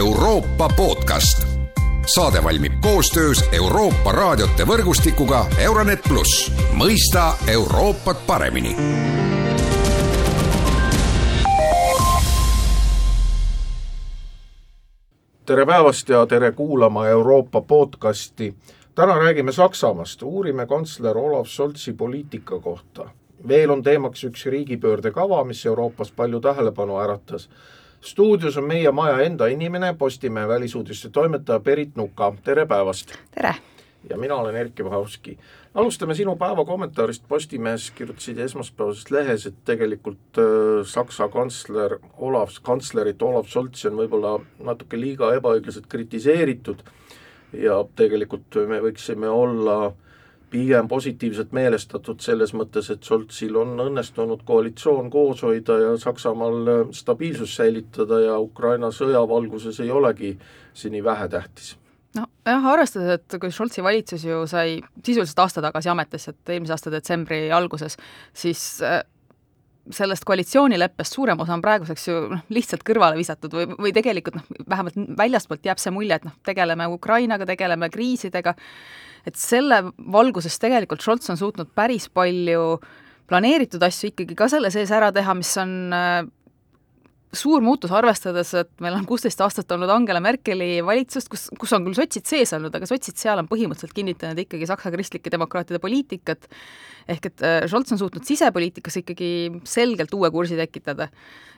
Euroopa podcast. saade valmib koostöös Euroopa raadiote võrgustikuga Euronet pluss, mõista Euroopat paremini tere päevast ja tere kuulama Euroopa podcasti. täna räägime Saksamaast, uurime kantsler Olav Scholzi poliitika kohta. veel on teemaks üks riigipöördekava, mis Euroopas palju tähelepanu äratas. Stuudios on meie maja enda inimene, Postimehe välisuudiste toimetaja Berit Nuka, tere päevast! tere! ja mina olen Erkki Vahovski. alustame sinu päeva kommentaarist, Postimehes kirjutasid esmaspäevases lehes, et tegelikult äh, Saksa kantsler Olav, kantslerit Olav Scholzi on võib-olla natuke liiga ebaõiglaselt kritiseeritud ja tegelikult me võiksime olla pigem positiivselt meelestatud selles mõttes, et Scholzil on õnnestunud koalitsioon koos hoida ja Saksamaal äh, stabiilsust säilitada ja Ukraina sõja valguses ei olegi see nii vähetähtis. Nojah, arvestades, et kui Scholzi valitsus ju sai sisuliselt aasta tagasi ametisse, et eelmise aasta detsembri alguses, siis äh, sellest koalitsioonileppest suurem osa on praeguseks ju noh, lihtsalt kõrvale visatud või, või tegelikult noh, vähemalt väljastpoolt jääb see mulje, et noh, tegeleme Ukrainaga, tegeleme kriisidega, et selle valguses tegelikult Scholz on suutnud päris palju planeeritud asju ikkagi ka selle sees ära teha, mis on äh, suur muutus, arvestades, et meil on kuusteist aastat olnud Angela Merkeli valitsust, kus, kus on küll sotsid sees olnud, aga sotsid seal on põhimõtteliselt kinnitanud ikkagi Saksa kristlike demokraatide poliitikat, ehk et äh, Scholz on suutnud sisepoliitikas ikkagi selgelt uue kursi tekitada.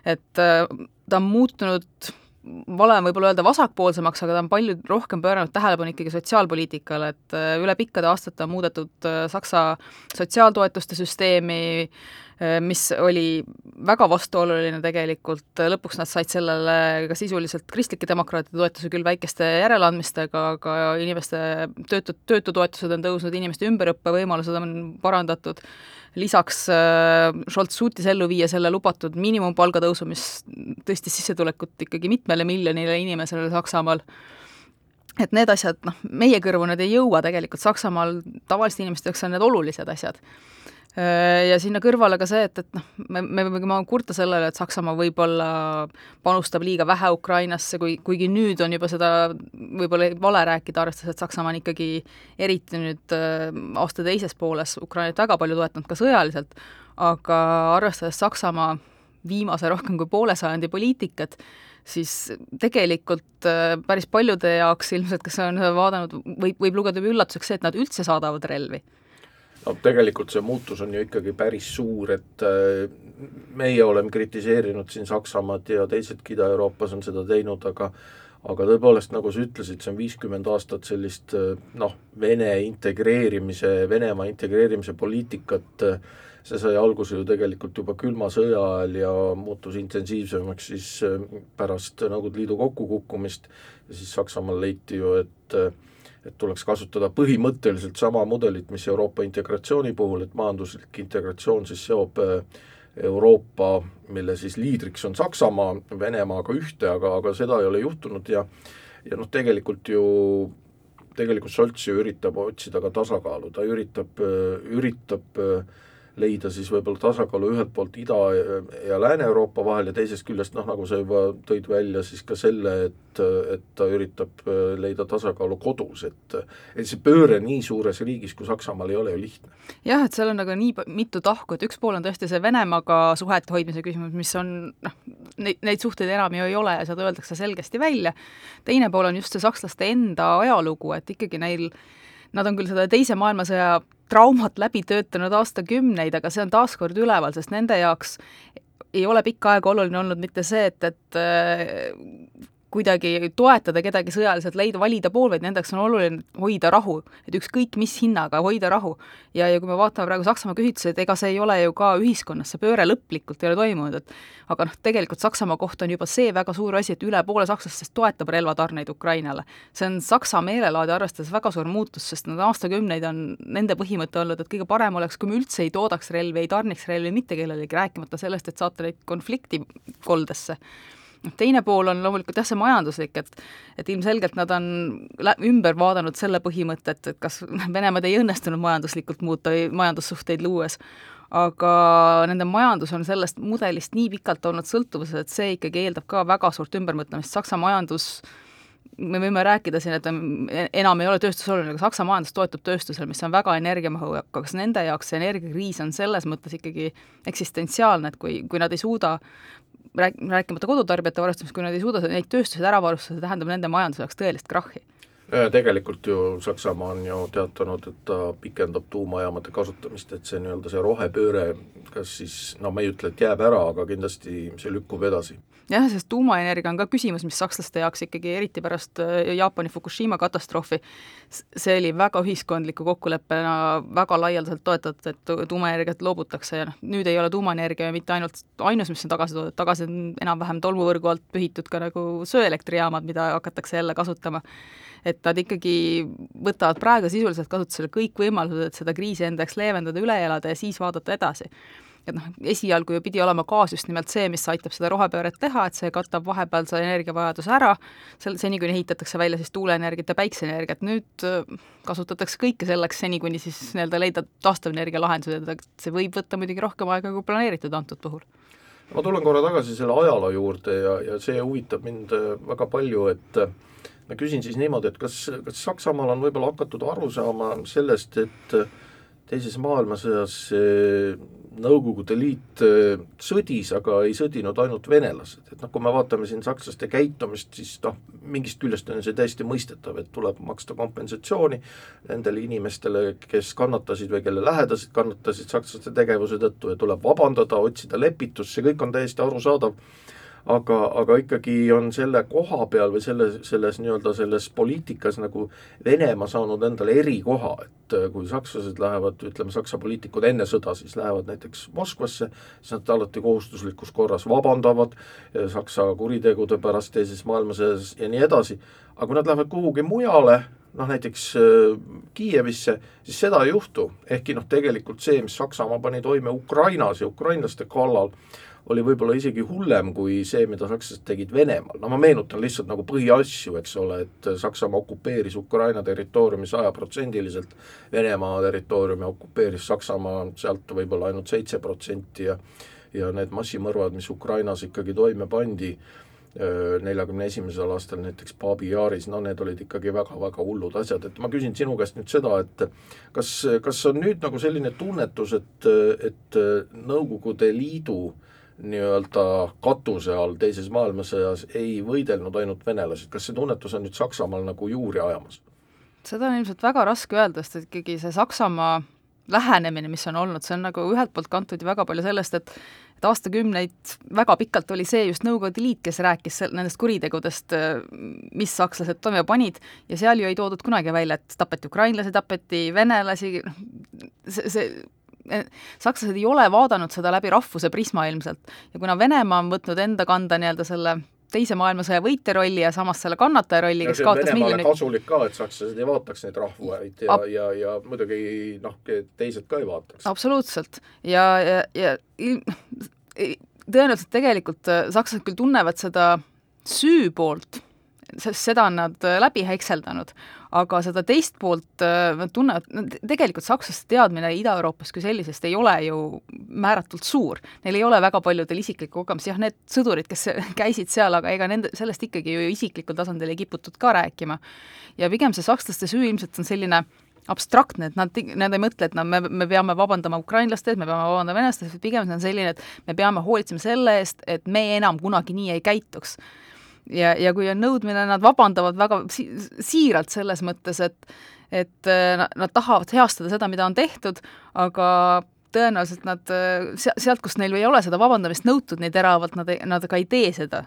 et äh, ta on muutunud vale on võib-olla öelda vasakpoolsemaks, aga ta on palju rohkem pööranud tähelepanu ikkagi sotsiaalpoliitikale, et äh, üle pikkade aastate on muudetud Saksa sotsiaaltoetuste süsteemi, Äh, mis oli väga vastuoluline tegelikult, lõpuks nad said sellele ka sisuliselt kristlike demokraatide toetuse küll väikeste järeleandmistega, aga inimeste töötu, töötutoetused on tõusnud, inimeste ümberõppevõimalused on parandatud, lisaks äh, Scholz suutis ellu viia selle lubatud miinimumpalga tõusu, mis tõstis sissetulekut ikkagi mitmele miljonile inimesele Saksamaal. Et need asjad, noh, meie kõrvu need ei jõua tegelikult, Saksamaal tavaliste inimeste jaoks on need olulised asjad. Äh, ja sinna kõrvale ka see, et, et noh, me, me võime kurta sellele, et Saksamaa võib-olla panustab liiga vähe Ukrainasse, kui, kuigi nüüd on juba seda võib-olla vale rääkida, arvestades, et Saksamaa on ikkagi eriti nüüd äh, aasta teises pooles Ukrainat väga palju toetanud ka sõjaliselt, aga arvestades Saksamaa viimase rohkem kui poole sajandi poliitikat, siis tegelikult äh, päris paljude jaoks ilmselt, kes on vaadanud, võib, võib lugeda üllatuseks see, et nad üldse saadavad relvi no tegelikult see muutus on ju ikkagi päris suur, et äh, meie oleme kritiseerinud siin Saksamaad ja teisedki Ida-Euroopas on seda teinud, aga aga tõepoolest, nagu sa ütlesid, see on viiskümmend aastat sellist äh, noh, Vene integreerimise, Venemaa integreerimise poliitikat, see sai alguse ju tegelikult juba külma sõja ajal ja muutus intensiivsemaks siis äh, pärast Nõukogude Liidu kokkukukkumist. Ja siis Saksamaal leiti ju, et et tuleks kasutada põhimõtteliselt sama mudelit, mis Euroopa integratsiooni puhul, et majanduslik integratsioon siis seob äh, Euroopa, mille siis liidriks on Saksamaa, Venemaaga ühte, aga, aga seda ei ole juhtunud ja ja noh, tegelikult ju tegelikult Scholz ju üritab otsida ka tasakaalu, ta üritab, üritab äh, leida siis võib-olla tasakaalu ühelt poolt Ida- ja Lääne-Euroopa vahel ja teisest küljest noh, nagu sa juba tõid välja, siis ka selle, et, et ta üritab äh, leida tasakaalu kodus, et et see pööre nii suures riigis kui Saksamaal ei ole ju lihtne. jah, et seal on nagu nii mitu tahku, et üks pool on tõesti see Venemaaga suhete hoidmise küsimus, mis on noh, neid, neid suhteid enam ju ei ole ja seda öeldakse selgesti välja, teine pool on just see sakslaste enda ajalugu, et ikkagi neil Nad on küll seda Teise maailmasõja traumat läbi töötanud aastakümneid, aga see on taaskord üleval, sest nende jaoks ei ole pikka aega oluline olnud mitte see, et, et kuidagi toetada kedagi sõjaliselt, leida, valida pool, vaid nendeks on oluline hoida rahu, et ükskõik mis hinnaga hoida rahu. ja, ja kui me vaatame praegu Saksamaa küsitlusi, et ega see ei ole ju ka ühiskonnas, see pööre lõplikult ei ole toimunud, et aga noh, tegelikult Saksamaa kohta on juba see väga suur asi, et üle poole sakslastest toetab relvatarneid Ukrainale. see on Saksa meelelaadi arvestades väga suur muutus, sest nad aastakümneid on nende põhimõte olnud, et kõige parem oleks, kui me üldse ei toodaks relvi, ei tarniks relvi mitte kellelegi, rääkimata sellest, et saata neid konflikti koldesse noh, teine pool on loomulikult jah, see majanduslik, et et ilmselgelt nad on ümber vaadanud selle põhimõtte, et, et kas Venemaad ei õnnestunud majanduslikult muuta või majandussuhteid luues, aga nende majandus on sellest mudelist nii pikalt olnud sõltuvuses, et see ikkagi eeldab ka väga suurt ümbermõtlemist, Saksa majandus me võime rääkida siin, et enam ei ole tööstus oluline, aga Saksa majandus toetub tööstusele, mis on väga energiamahukas, nende jaoks see energiakriis on selles mõttes ikkagi eksistentsiaalne, et kui, kui nad ei suuda rääk-, rääkimata kodutarbijate varustamist, kui nad ei suuda neid tööstuseid ära varustada, see tähendab nende majanduse jaoks tõelist krahhi tegelikult ju Saksamaa on ju teatanud, et ta pikendab tuumajaamade kasutamist, et see nii-öelda see rohepööre, kas siis, no ma ei ütle, et jääb ära, aga kindlasti see lükkub edasi. jah, sest tuumaenergia on ka küsimus, mis sakslaste jaoks ikkagi eriti pärast äh, Jaapani Fukushima katastroofi, see oli väga ühiskondliku kokkuleppena väga laialdaselt toetatud, et tuumaenergiat loobutakse ja noh, nüüd ei ole tuumaenergia mitte ainult ainus, mis on tagasi toodud, tagasi on enam-vähem tolmuvõrgu alt pühitud ka nagu söeelektrijaamad, mida hakatakse jälle kasutama et nad ikkagi võtavad praegu sisuliselt kasutusele kõik võimalused, et seda kriisi enda jaoks leevendada, üle elada ja siis vaadata edasi. Et noh, esialgu ju pidi olema gaas just nimelt see, mis aitab seda rohepööret teha, et see katab vahepealse energiavajaduse ära, sel-, seni, kuni ehitatakse välja siis tuuleenergiat ja päikseenergiat, nüüd äh, kasutatakse kõike selleks, seni kuni siis nii-öelda leida taastuvenergia lahendused, et see võib võtta muidugi rohkem aega kui planeeritud antud puhul. ma tulen korra tagasi selle ajaloo juurde ja, ja see huvitab mind äh, väga palju, et ma küsin siis niimoodi, et kas, kas Saksamaal on võib-olla hakatud aru saama sellest, et teises maailmasõjas Nõukogude Liit äh, sõdis, aga ei sõdinud ainult venelased, et noh, kui me vaatame siin sakslaste käitumist, siis noh, mingist küljest on see täiesti mõistetav, et tuleb maksta kompensatsiooni nendele inimestele, kes kannatasid või kelle lähedased kannatasid sakslaste tegevuse tõttu ja tuleb vabandada, otsida lepitust, see kõik on täiesti arusaadav aga, aga ikkagi on selle koha peal või selle, selles nii-öelda selles poliitikas nagu Venemaa saanud endale erikoha, et äh, kui sakslased lähevad, ütleme, Saksa poliitikud enne sõda siis lähevad näiteks Moskvasse, siis nad alati kohustuslikus korras vabandavad äh, Saksa kuritegude pärast teises maailmasõjas ja nii edasi, aga kui nad lähevad kuhugi mujale, noh näiteks äh, Kiievisse, siis seda ei juhtu, ehkki noh, tegelikult see, mis Saksamaa pani toime Ukrainas ja ukrainlaste kallal, oli võib-olla isegi hullem kui see, mida sakslased tegid Venemaal, no ma meenutan lihtsalt nagu põhiasju, eks ole, et Saksamaa okupeeris Ukraina territooriumi sajaprotsendiliselt, Venemaa territooriumi okupeeris Saksamaa sealt võib-olla ainult seitse protsenti ja ja need massimõrvad, mis Ukrainas ikkagi toime pandi, neljakümne esimesel aastal näiteks Baabi Jaaris, no need olid ikkagi väga-väga hullud asjad, et ma küsin sinu käest nüüd seda, et kas, kas on nüüd nagu selline tunnetus, et, et Nõukogude Liidu nii-öelda katuse all teises maailmasõjas ei võidelnud ainult venelased, kas see tunnetus on nüüd Saksamaal nagu juuri ajamas? seda on ilmselt väga raske öelda, sest ikkagi see Saksamaa lähenemine, mis on olnud, see on nagu ühelt poolt kantud ju väga palju sellest, et et aastakümneid väga pikalt oli see just Nõukogude Liit, kes rääkis nendest kuritegudest, mis sakslased toime panid, ja seal ju ei toodud kunagi välja, et tapeti ukrainlasi, tapeti venelasi, noh, see, see sakslased ei ole vaadanud seda läbi rahvuse prisma ilmselt. Ja kuna Venemaa on võtnud enda kanda nii-öelda selle teise maailmasõja võitja rolli ja samas selle kannataja rolli, kes kaotas miljoneid kasulik ka, et sakslased ei vaataks neid rahvaid ja ja, ja muidugi noh, teised ka ei vaataks. absoluutselt. ja, ja, ja tõenäoliselt tegelikult äh, sakslased küll tunnevad seda süü poolt, sest seda on nad äh, läbi hekseldanud, aga seda teist poolt äh, nad tunnevad, tegelikult sakslaste teadmine Ida-Euroopast kui sellisest ei ole ju määratult suur. Neil ei ole väga paljudel isiklikku kogemust, jah, need sõdurid, kes käisid seal, aga ega nende, sellest ikkagi ju isiklikul tasandil ei kiputud ka rääkima. ja pigem see sakslaste süü ilmselt on selline abstraktne, et nad, nad ei mõtle, et nad, me, me peame vabandama ukrainlaste ees, me peame vabandama venelaste ees, pigem see on selline, et me peame hoolitsema selle eest, et me enam kunagi nii ei käituks ja, ja kui on nõudmine, nad vabandavad väga si siiralt selles mõttes, et et äh, nad, tahavad heastada seda, mida on tehtud, aga tõenäoliselt nad sealt, kust neil ei ole seda vabandamist nõutud nii teravalt, nad nad ka ei tee seda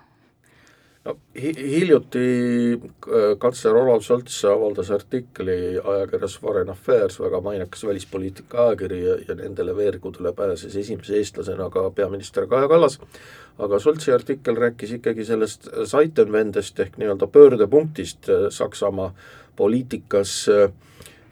no hiljuti äh, kantsler Olav Scholz avaldas artikli ajakirjas Foreign Affairs, väga mainekas välispoliitika ajakiri ja, ja nendele veergudele pääses esimese eestlasena ka peaminister Kaja Kallas, aga Scholzi artikkel rääkis ikkagi sellest Zeitenwendest ehk nii-öelda pöördepunktist äh, Saksamaa poliitikas äh,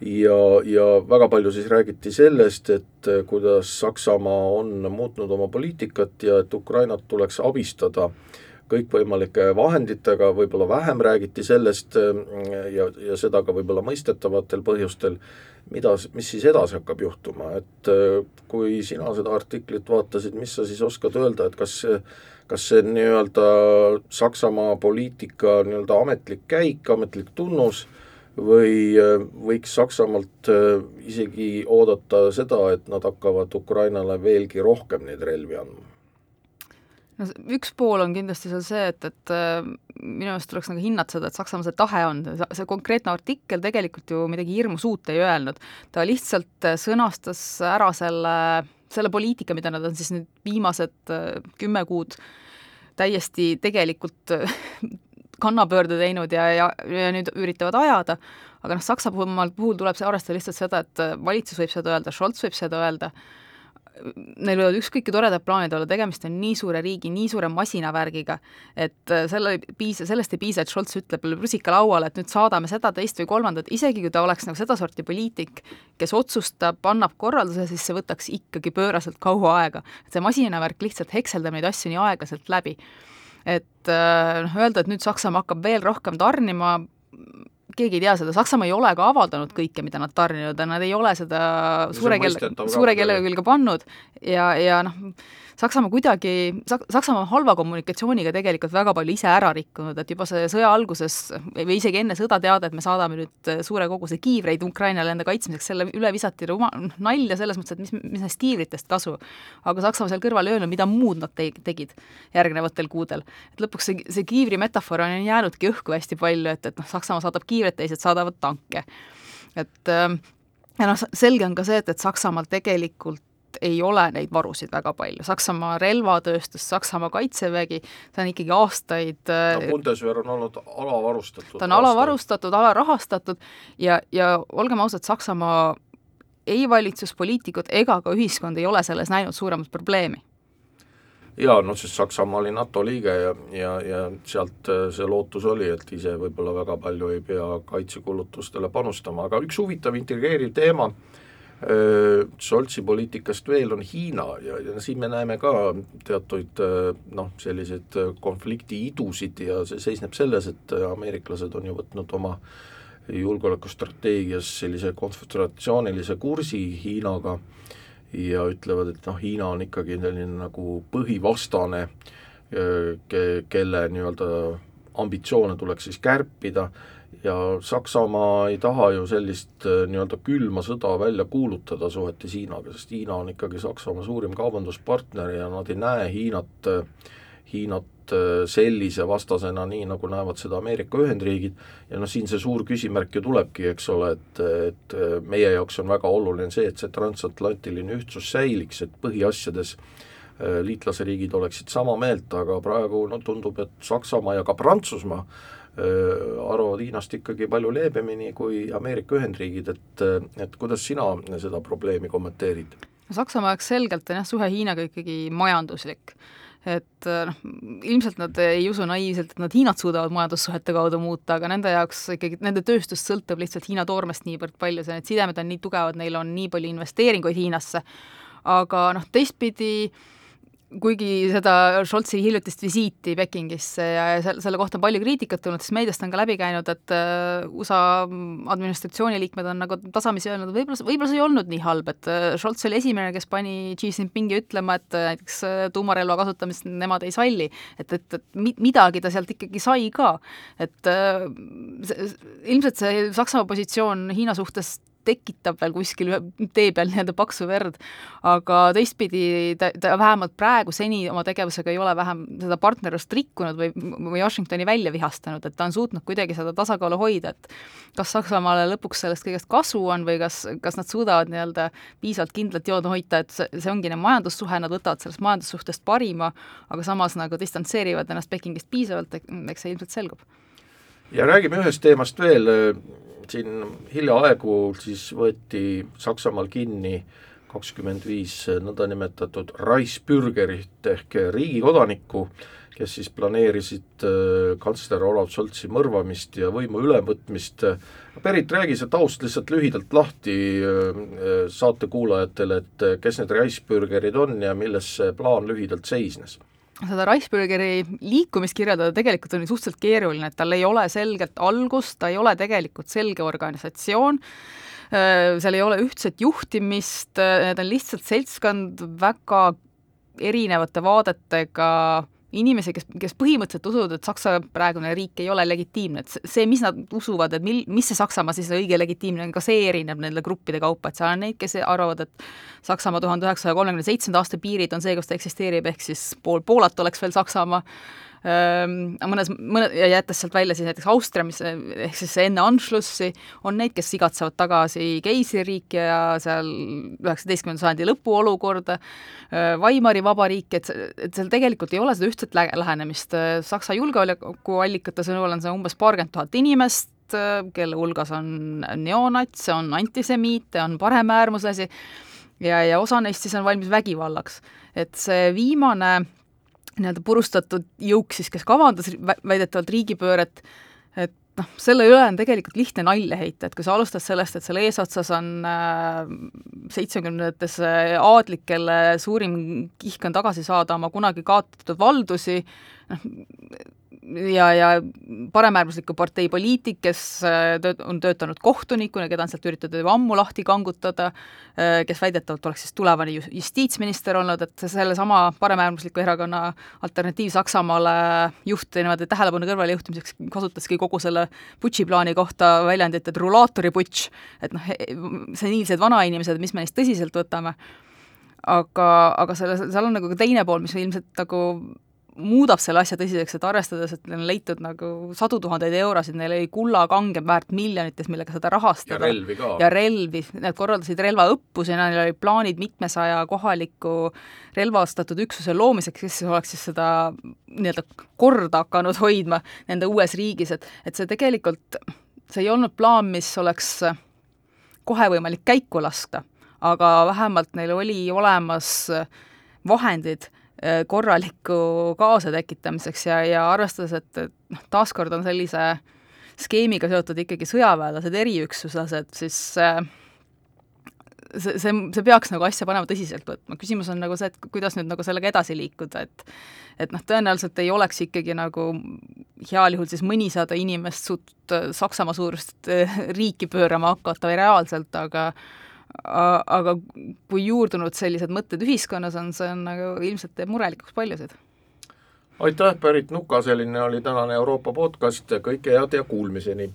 ja, ja väga palju siis räägiti sellest, et kuidas Saksamaa on muutnud oma poliitikat ja et Ukrainat tuleks abistada äh, kõikvõimalike vahenditega, võib-olla vähem räägiti sellest ja, ja seda ka võib-olla mõistetavatel põhjustel, mida, mis siis edasi hakkab juhtuma, et kui sina seda artiklit vaatasid, mis sa siis oskad öelda, et kas kas see nii-öelda Saksamaa poliitika nii-öelda ametlik käik, ametlik tunnus või võiks Saksamaalt isegi oodata seda, et nad hakkavad Ukrainale veelgi rohkem neid relvi andma? No üks pool on kindlasti seal see, et, et minu meelest tuleks nagu hinnata seda, et Saksamaal see tahe on, see konkreetne artikkel tegelikult ju midagi hirmus uut ei öelnud, ta lihtsalt sõnastas ära selle selle poliitika, mida nad on siis nüüd viimased äh, kümme kuud täiesti tegelikult äh, kannapöörde teinud ja, ja, ja nüüd üritavad ajada, aga noh, Saksamaa puhul tuleb see arvestada lihtsalt seda, et äh, valitsus võib seda öelda, Scholz võib seda öelda, neil võivad ükskõik kui toredad plaanid olla, tegemist on nii suure riigi, nii suure masinavärgiga, et äh, selle ei piisa, sellest ei piisa, et Scholz ütleb rusika lauale, et nüüd saadame seda, teist või kolmandat, isegi kui ta oleks nagu sedasorti poliitik, kes otsustab, annab korralduse, siis see võtaks ikkagi pööraselt kaua aega. et see masinavärk lihtsalt hekseldab neid asju nii aeglaselt läbi. et äh, noh, öelda, et nüüd Saksamaa hakkab veel rohkem tarnima, keegi ei tea seda, Saksamaa ei ole ka avaldanud kõike, mida nad tarninud on, nad ei ole seda suure kelle, suure kellega külge pannud. Ja, ja noh, Saksamaa kuidagi, Saksamaa on halva kommunikatsiooniga tegelikult väga palju ise ära rikkunud, et juba see sõja alguses või isegi enne sõda teada, et me saadame nüüd suure koguse kiivreid Ukrainale enda kaitsmiseks, selle üle visati ruma-, nalja selles mõttes, et mis, mis nendest kiivritest kasu. aga Saksamaa seal kõrval ei öelnud, mida muud nad te-, tegid järgnevatel kuudel. et lõpuks see, see kiivri metafoor on jäänudki õhku hästi palju, et, et noh, Saksamaa saadab kiivreid, teised saadavad tanke. et ähm, ja noh, selge on ka see, et, et Saksamaal tegelikult ei ole neid varusid väga palju, Saksamaa relvatööstus, Saksamaa kaitsevägi, see on ikkagi aastaid no äh, Bundeswehr on olnud alavarustatud. ta on alavarustatud, alarahastatud ja, ja olgem ausad, Saksamaa ei valitsuspoliitikud ega ka ühiskond ei ole selles näinud suuremat probleemi. Jaa, noh sest Saksamaa oli NATO liige ja, ja, ja sealt äh, see lootus oli, et ise võib-olla väga palju ei pea kaitsekulutustele panustama, aga üks huvitav intrigeeriv teema äh, Scholzi poliitikast veel on Hiina ja, ja siin me näeme ka teatuid noh, selliseid konflikti idusid ja see seisneb selles, et ameeriklased on ju võtnud oma julgeolekustrateegias sellise konföderatsioonilise kursi Hiinaga ja ütlevad, et noh, Hiina on ikkagi selline nagu põhivastane, ke-, kelle nii-öelda ambitsioone tuleks siis kärpida ja Saksamaa ei taha ju sellist äh, nii-öelda külma sõda välja kuulutada suhetes Hiinaga, sest Hiina on ikkagi Saksamaa suurim kaubanduspartner ja nad ei näe Hiinat, äh, Hiinat äh, sellise vastasena, nii nagu näevad seda Ameerika Ühendriigid, ja noh, siin see suur küsimärk ju tulebki, eks ole, et, et meie jaoks on väga oluline see, et see transatlantiline ühtsus säiliks, et põhiasjades liitlasriigid oleksid sama meelt, aga praegu no tundub, et Saksamaa ja ka Prantsusmaa arvavad Hiinast ikkagi palju leebemini kui Ameerika Ühendriigid, et, et kuidas sina seda probleemi kommenteerid? Saksamaa jaoks selgelt on jah, suhe Hiinaga ikkagi majanduslik et noh, ilmselt nad ei usu naiivselt, et nad Hiinat suudavad majandussuhete kaudu muuta, aga nende jaoks ikkagi, nende tööstus sõltub lihtsalt Hiina toormest niivõrd palju, see, need sidemed on nii tugevad, neil on nii palju investeeringuid Hiinasse, aga noh, teistpidi äh, kuigi seda Scholzi hiljutist visiiti Pekingisse ja, selle, kohta on palju kriitikat tulnud, siis meediast on ka läbi käinud, et uh, USA administratsiooni liikmed on nagu tasamisi öelnud, võib-olla, võib-olla see ei olnud nii halb, et uh, Scholz oli esimene, kes pani Xi Jinpingi ütlema, et uh, näiteks tuumarelva kasutamist nemad ei salli. et, et, et mi-, midagi ta sealt ikkagi sai ka. et see, ilmselt see Saksamaa positsioon Hiina suhtes tekitab veel kuskil tee peal nii-öelda paksu verd, aga teistpidi ta, ta vähemalt praegu seni oma tegevusega ei ole vähem seda partnerlust rikkunud või, või Washingtoni välja vihastanud, et ta on suutnud kuidagi seda tasakaalu hoida, et kas Saksamaale lõpuks sellest kõigest kasu on või kas, kas nad suudavad nii-öelda piisavalt kindlat joodu hoida, et see, see ongi neil majandussuhe, nad võtavad sellest majandussuhtest parima, aga samas nagu distantseerivad ennast Pekingist piisavalt, eks see ilmselt selgub. ja räägime ühest teemast veel, siin hiljaaegu siis võeti Saksamaal kinni kakskümmend viis nõndanimetatud Reichsbürgerit ehk riigikodanikku, kes siis planeerisid äh, kantsler Olav Scholzi mõrvamist ja võimu ülevõtmist. Berit, räägi see taust lihtsalt lühidalt lahti äh, saatekuulajatele, et kes need Reichsbürgerid on ja milles see plaan lühidalt seisnes seda Reichsbürgeri liikumist kirjeldada tegelikult on ju suhteliselt keeruline, et tal ei ole selget algust, ta ei ole tegelikult selge organisatsioon, seal ei ole ühtset juhtimist, need on lihtsalt seltskond väga erinevate vaadetega inimesi, kes, kes põhimõtteliselt usuvad, et Saksa praegune riik ei ole legitiimne, et see, mis nad usuvad, et mil-, mis see Saksamaa siis õige legitiimne on, ka see erineb nende gruppide kaupa, et seal on neid, kes arvavad, et Saksamaa tuhande üheksasaja kolmekümne seitsmenda aasta piirid on see, kus ta eksisteerib, ehk siis pool Poolat oleks veel Saksamaa, mõnes, mõne, ja jättes sealt välja siis näiteks Austria, mis ehk siis enne Anschlussi, on neid, kes igatsevad tagasi keisririiki ja seal üheksateistkümnenda sajandi lõpu olukorda, Weimari vabariiki, et, et seal tegelikult ei ole seda ühtset lä lähenemist, Saksa julgeolekuallikate sõnul on see umbes paarkümmend tuhat inimest, kelle hulgas on neonatse, on antisemiite, on paremäärmuslasi ja, ja osa neist siis on valmis vägivallaks. et see viimane nii-öelda purustatud jõuk siis, kes kavandas väidetavalt riigipööret, et noh, selle üle on tegelikult lihtne nalja heita, et kui sa alustad sellest, et seal eesotsas on äh, seitsmekümnendates äh, aadlik, kelle suurim kihk on tagasi saada oma kunagi kaotatud valdusi, noh, ja, ja paremäärmusliku partei poliitik, kes äh, tööt-, on töötanud kohtunikuna, keda on sealt üritatud juba ammu lahti kangutada, äh, kes väidetavalt oleks siis tulevane justiitsminister olnud, et sellesama paremäärmusliku erakonna Alternatiiv Saksamaale juht niimoodi tähelepanu kõrvalejuhtimiseks kasutaski kogu selle putši plaani kohta väljendit, et rulaatoriputš, et noh, seniilsed vanainimesed, mis me neist tõsiselt võtame. Aga, aga selle, seal on nagu ka teine pool, mis ilmselt nagu muudab selle asja tõsiseks, et arvestades, et neil on leitud nagu sadu tuhandeid eurosid, neil oli kullakange väärt miljonites, millega seda rahastada. ja relvi ka. ja relvi, nad korraldasid relvaõppusi, neil olid plaanid mitmesaja kohaliku relvastatud üksuse loomiseks, kes oleks siis seda nii-öelda korda hakanud hoidma nende uues riigis, et, et see tegelikult, see ei olnud plaan, mis oleks kohe võimalik käiku lasta, aga vähemalt neil oli olemas vahendid korraliku kaose tekitamiseks ja, ja arvestades, et, et noh, taaskord on sellise skeemiga seotud ikkagi sõjaväelased, eriüksuslased, siis äh, see, see, see peaks nagu asja panema tõsiselt võtma, küsimus on nagu see, et kuidas nüüd nagu sellega edasi liikuda, et et noh, tõenäoliselt ei oleks ikkagi nagu heal juhul siis mõnisada inimest suut Saksamaa suurust riiki pöörama hakata või reaalselt, aga aga kui juurdunud sellised mõtted ühiskonnas on, see on nagu ilmselt teeb murelikuks paljusid. aitäh, Pärit Nuka, selline oli tänane Euroopa podcast, kõike head ja kuulmiseni!